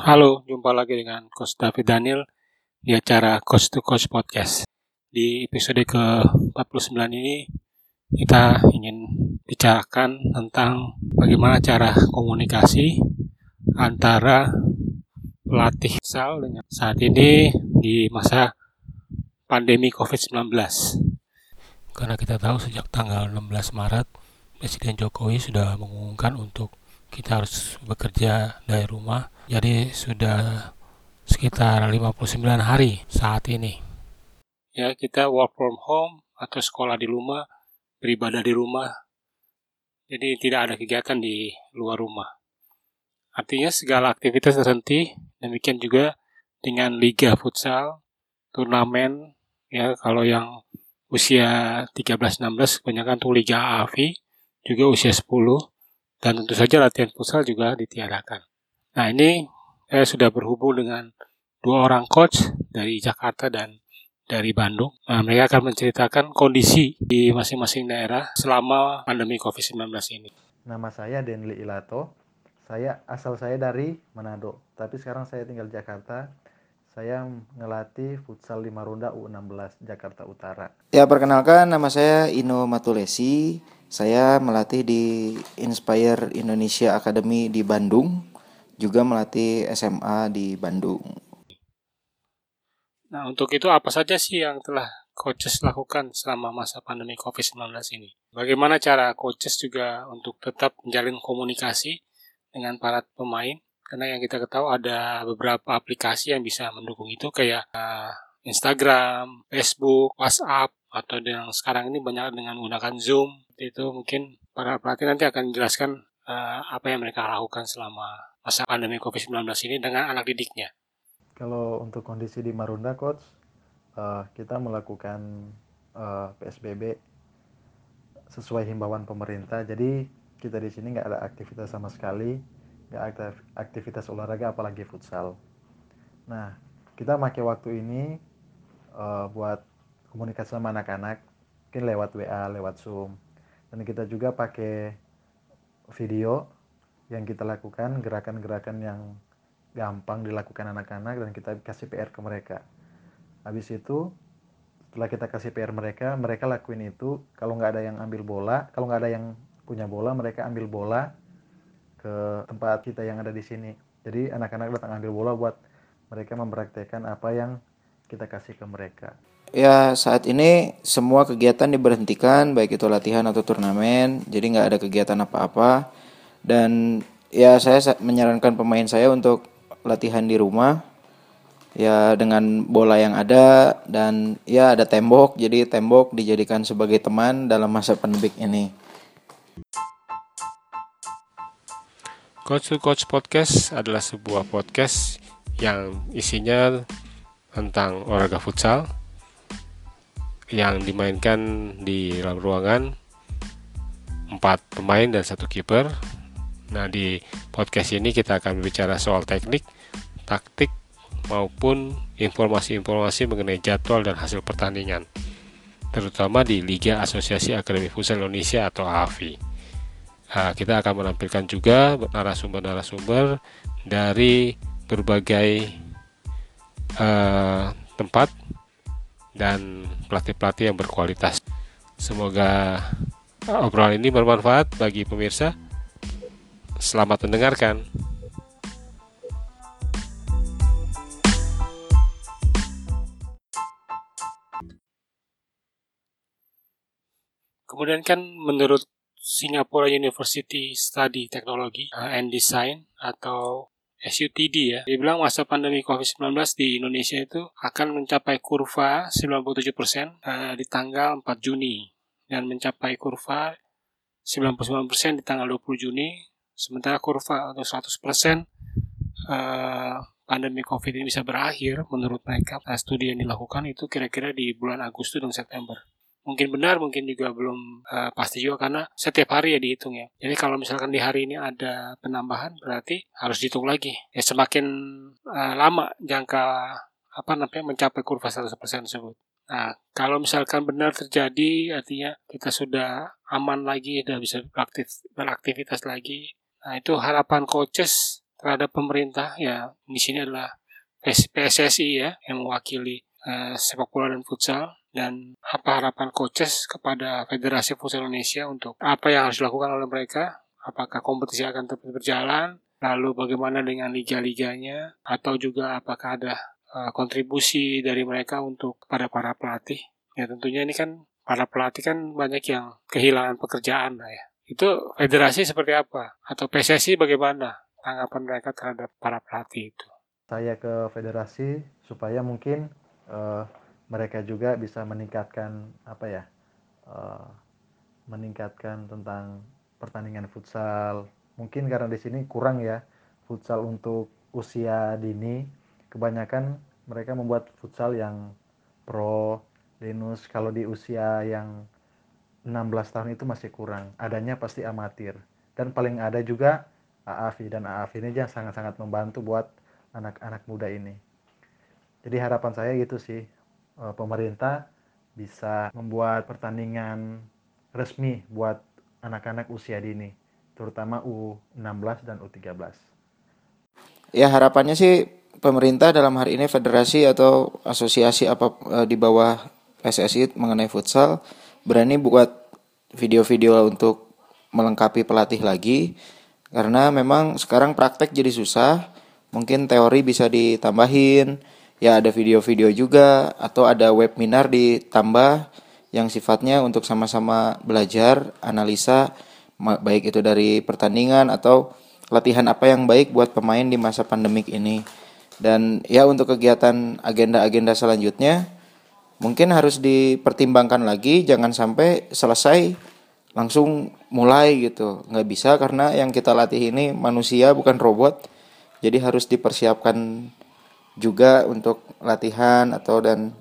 Halo, jumpa lagi dengan Coach David Daniel di acara Coach to Coach Podcast. Di episode ke-49 ini kita ingin bicarakan tentang bagaimana cara komunikasi antara pelatih futsal dengan saat ini di masa pandemi COVID-19. Karena kita tahu sejak tanggal 16 Maret Presiden Jokowi sudah mengumumkan untuk kita harus bekerja dari rumah. Jadi sudah sekitar 59 hari saat ini. Ya kita work from home atau sekolah di rumah beribadah di rumah. Jadi tidak ada kegiatan di luar rumah. Artinya segala aktivitas terhenti demikian juga dengan liga futsal turnamen ya kalau yang usia 13-16 kebanyakan tuh liga AFI juga usia 10 dan tentu saja latihan futsal juga ditiadakan. Nah ini saya sudah berhubung dengan dua orang coach dari Jakarta dan dari Bandung. Nah, mereka akan menceritakan kondisi di masing-masing daerah selama pandemi COVID-19 ini. Nama saya Denli Ilato. Saya asal saya dari Manado, tapi sekarang saya tinggal di Jakarta. Saya ngelatih futsal 5 Marunda U16 Jakarta Utara. Ya, perkenalkan nama saya Ino Matulesi. Saya melatih di Inspire Indonesia Academy di Bandung, juga melatih SMA di Bandung. Nah, untuk itu apa saja sih yang telah coaches lakukan selama masa pandemi COVID-19 ini? Bagaimana cara coaches juga untuk tetap menjalin komunikasi dengan para pemain? Karena yang kita ketahui ada beberapa aplikasi yang bisa mendukung itu kayak uh, Instagram, Facebook, WhatsApp, atau yang sekarang ini banyak dengan menggunakan Zoom itu mungkin para pelatih nanti akan menjelaskan uh, apa yang mereka lakukan selama masa pandemi COVID-19 ini dengan anak didiknya. Kalau untuk kondisi di Marunda, Coach, uh, kita melakukan uh, eh, PSBB sesuai himbauan pemerintah. Jadi kita di sini nggak ada aktivitas sama sekali, nggak ada aktivitas olahraga apalagi futsal. Nah, kita pakai waktu ini uh, buat komunikasi sama anak-anak, mungkin lewat WA, lewat Zoom. Dan kita juga pakai video yang kita lakukan gerakan-gerakan yang gampang dilakukan anak-anak dan kita kasih PR ke mereka. Habis itu setelah kita kasih PR mereka mereka lakuin itu kalau nggak ada yang ambil bola kalau nggak ada yang punya bola mereka ambil bola ke tempat kita yang ada di sini. Jadi anak-anak datang ambil bola buat mereka mempraktekkan apa yang kita kasih ke mereka Ya saat ini semua kegiatan diberhentikan baik itu latihan atau turnamen jadi nggak ada kegiatan apa-apa dan ya saya menyarankan pemain saya untuk latihan di rumah ya dengan bola yang ada dan ya ada tembok jadi tembok dijadikan sebagai teman dalam masa pandemik ini. Coach to Coach Podcast adalah sebuah podcast yang isinya tentang olahraga futsal yang dimainkan di dalam ruangan empat pemain dan satu kiper. Nah di podcast ini kita akan bicara soal teknik, taktik maupun informasi-informasi mengenai jadwal dan hasil pertandingan, terutama di Liga Asosiasi Akademi Futsal Indonesia atau AFI. Nah, kita akan menampilkan juga narasumber-narasumber dari berbagai uh, tempat dan pelatih-pelatih yang berkualitas. Semoga obrolan ini bermanfaat bagi pemirsa. Selamat mendengarkan. Kemudian kan menurut Singapore University Study Technology and Design atau SUTD ya. Dia bilang masa pandemi COVID-19 di Indonesia itu akan mencapai kurva 97% uh, di tanggal 4 Juni dan mencapai kurva 99% di tanggal 20 Juni. Sementara kurva atau 100% uh, pandemi COVID ini bisa berakhir menurut mereka. Nah, studi yang dilakukan itu kira-kira di bulan Agustus dan September mungkin benar mungkin juga belum uh, pasti juga karena setiap hari ya dihitung ya jadi kalau misalkan di hari ini ada penambahan berarti harus dihitung lagi ya semakin uh, lama jangka apa namanya mencapai kurva 100% tersebut Nah, kalau misalkan benar terjadi, artinya kita sudah aman lagi, sudah bisa beraktif, beraktivitas lagi. Nah, itu harapan coaches terhadap pemerintah ya di sini adalah PSSI ya yang mewakili uh, sepak bola dan futsal dan apa harapan coaches kepada Federasi Futsal Indonesia untuk apa yang harus dilakukan oleh mereka? Apakah kompetisi akan tetap berjalan? Lalu bagaimana dengan liga-liganya? Atau juga apakah ada uh, kontribusi dari mereka untuk kepada para pelatih? Ya tentunya ini kan para pelatih kan banyak yang kehilangan pekerjaan lah ya. Itu federasi seperti apa? Atau PSSI bagaimana tanggapan mereka terhadap para pelatih itu? Saya ke federasi supaya mungkin uh, mereka juga bisa meningkatkan apa ya uh, meningkatkan tentang pertandingan futsal. Mungkin karena di sini kurang ya futsal untuk usia dini. Kebanyakan mereka membuat futsal yang pro Linus. Kalau di usia yang 16 tahun itu masih kurang. Adanya pasti amatir. Dan paling ada juga AAFI dan AAFI ini sangat-sangat membantu buat anak-anak muda ini. Jadi harapan saya gitu sih, eh, pemerintah bisa membuat pertandingan resmi buat anak-anak usia dini, terutama U16 dan U13. Ya harapannya sih pemerintah dalam hari ini federasi atau asosiasi apa eh, di bawah PSSI mengenai futsal berani buat video-video untuk melengkapi pelatih lagi karena memang sekarang praktek jadi susah mungkin teori bisa ditambahin ya ada video-video juga atau ada webinar ditambah yang sifatnya untuk sama-sama belajar analisa baik itu dari pertandingan atau latihan apa yang baik buat pemain di masa pandemik ini. Dan ya untuk kegiatan agenda-agenda selanjutnya mungkin harus dipertimbangkan lagi jangan sampai selesai langsung mulai gitu. Nggak bisa karena yang kita latih ini manusia bukan robot. Jadi harus dipersiapkan juga untuk latihan atau dan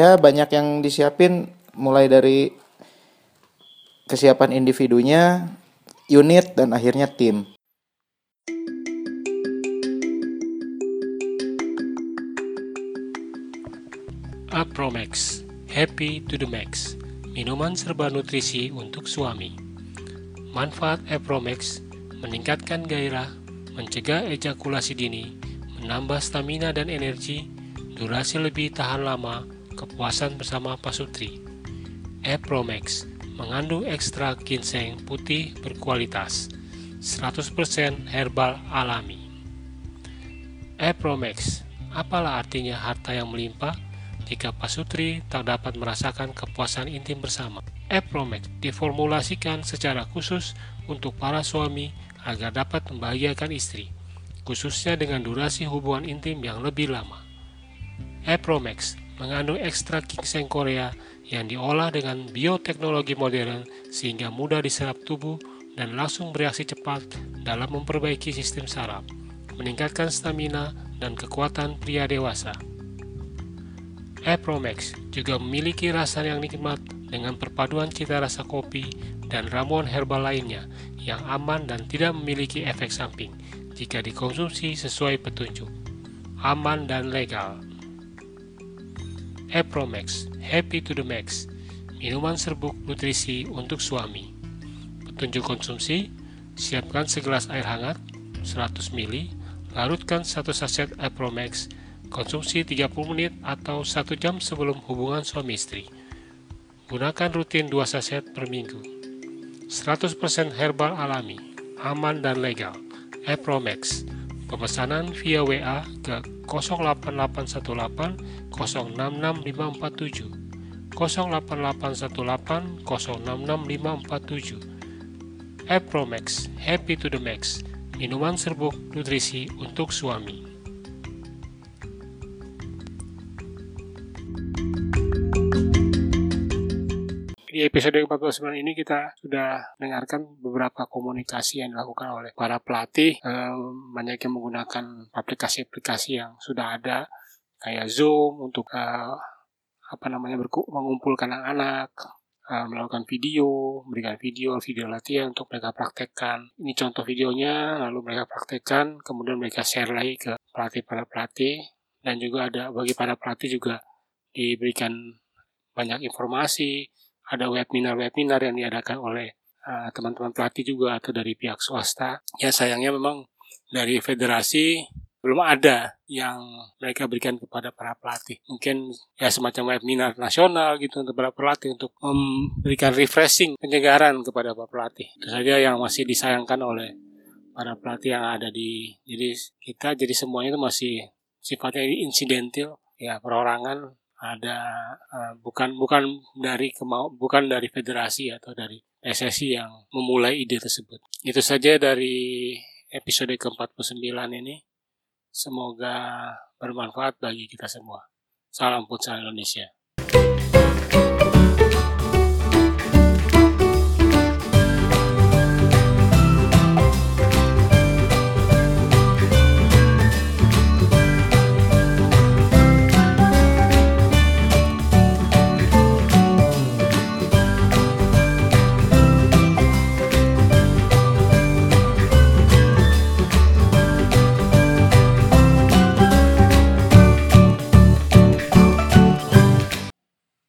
ya banyak yang disiapin mulai dari kesiapan individunya, unit, dan akhirnya tim. Apromax, Happy to the Max, minuman serba nutrisi untuk suami. Manfaat Apromax meningkatkan gairah, mencegah ejakulasi dini, menambah stamina dan energi, durasi lebih tahan lama, kepuasan bersama pasutri. Apromax mengandung ekstrak ginseng putih berkualitas, 100% herbal alami. Epromax, apalah artinya harta yang melimpah jika pasutri tak dapat merasakan kepuasan intim bersama? Epromax diformulasikan secara khusus untuk para suami agar dapat membahagiakan istri, khususnya dengan durasi hubungan intim yang lebih lama. Epromax mengandung ekstrak ginseng Korea yang diolah dengan bioteknologi modern sehingga mudah diserap tubuh dan langsung bereaksi cepat dalam memperbaiki sistem saraf, meningkatkan stamina dan kekuatan pria dewasa. Apromax juga memiliki rasa yang nikmat dengan perpaduan cita rasa kopi dan ramuan herbal lainnya yang aman dan tidak memiliki efek samping jika dikonsumsi sesuai petunjuk. Aman dan legal. Epromax, Happy to the Max, minuman serbuk nutrisi untuk suami. Petunjuk konsumsi, siapkan segelas air hangat 100 ml, larutkan satu saset Epromax, konsumsi 30 menit atau 1 jam sebelum hubungan suami istri. Gunakan rutin 2 saset per minggu. 100% herbal alami, aman dan legal. Epromax Pemesanan via WA ke 08818 066547 08818 066547 Apromax Happy to the Max. Minuman serbuk nutrisi untuk suami Di episode ke-49 ini kita sudah dengarkan beberapa komunikasi yang dilakukan oleh para pelatih. Eh, banyak yang menggunakan aplikasi-aplikasi yang sudah ada kayak Zoom untuk eh, apa namanya mengumpulkan anak-anak uh, melakukan video, memberikan video, video latihan untuk mereka praktekkan. Ini contoh videonya, lalu mereka praktekkan, kemudian mereka share lagi ke pelatih para pelatih, dan juga ada bagi para pelatih juga diberikan banyak informasi, ada webinar-webinar yang diadakan oleh teman-teman uh, pelatih juga atau dari pihak swasta. Ya sayangnya memang dari federasi belum ada yang mereka berikan kepada para pelatih. Mungkin ya semacam webinar nasional gitu untuk para pelatih untuk memberikan refreshing, penyegaran kepada para pelatih. Itu saja yang masih disayangkan oleh para pelatih yang ada di jadi kita jadi semuanya itu masih sifatnya insidental ya perorangan ada uh, bukan bukan dari kemau bukan dari federasi atau dari PSSI yang memulai ide tersebut. Itu saja dari episode ke-49 ini. Semoga bermanfaat bagi kita semua. Salam futsal Indonesia.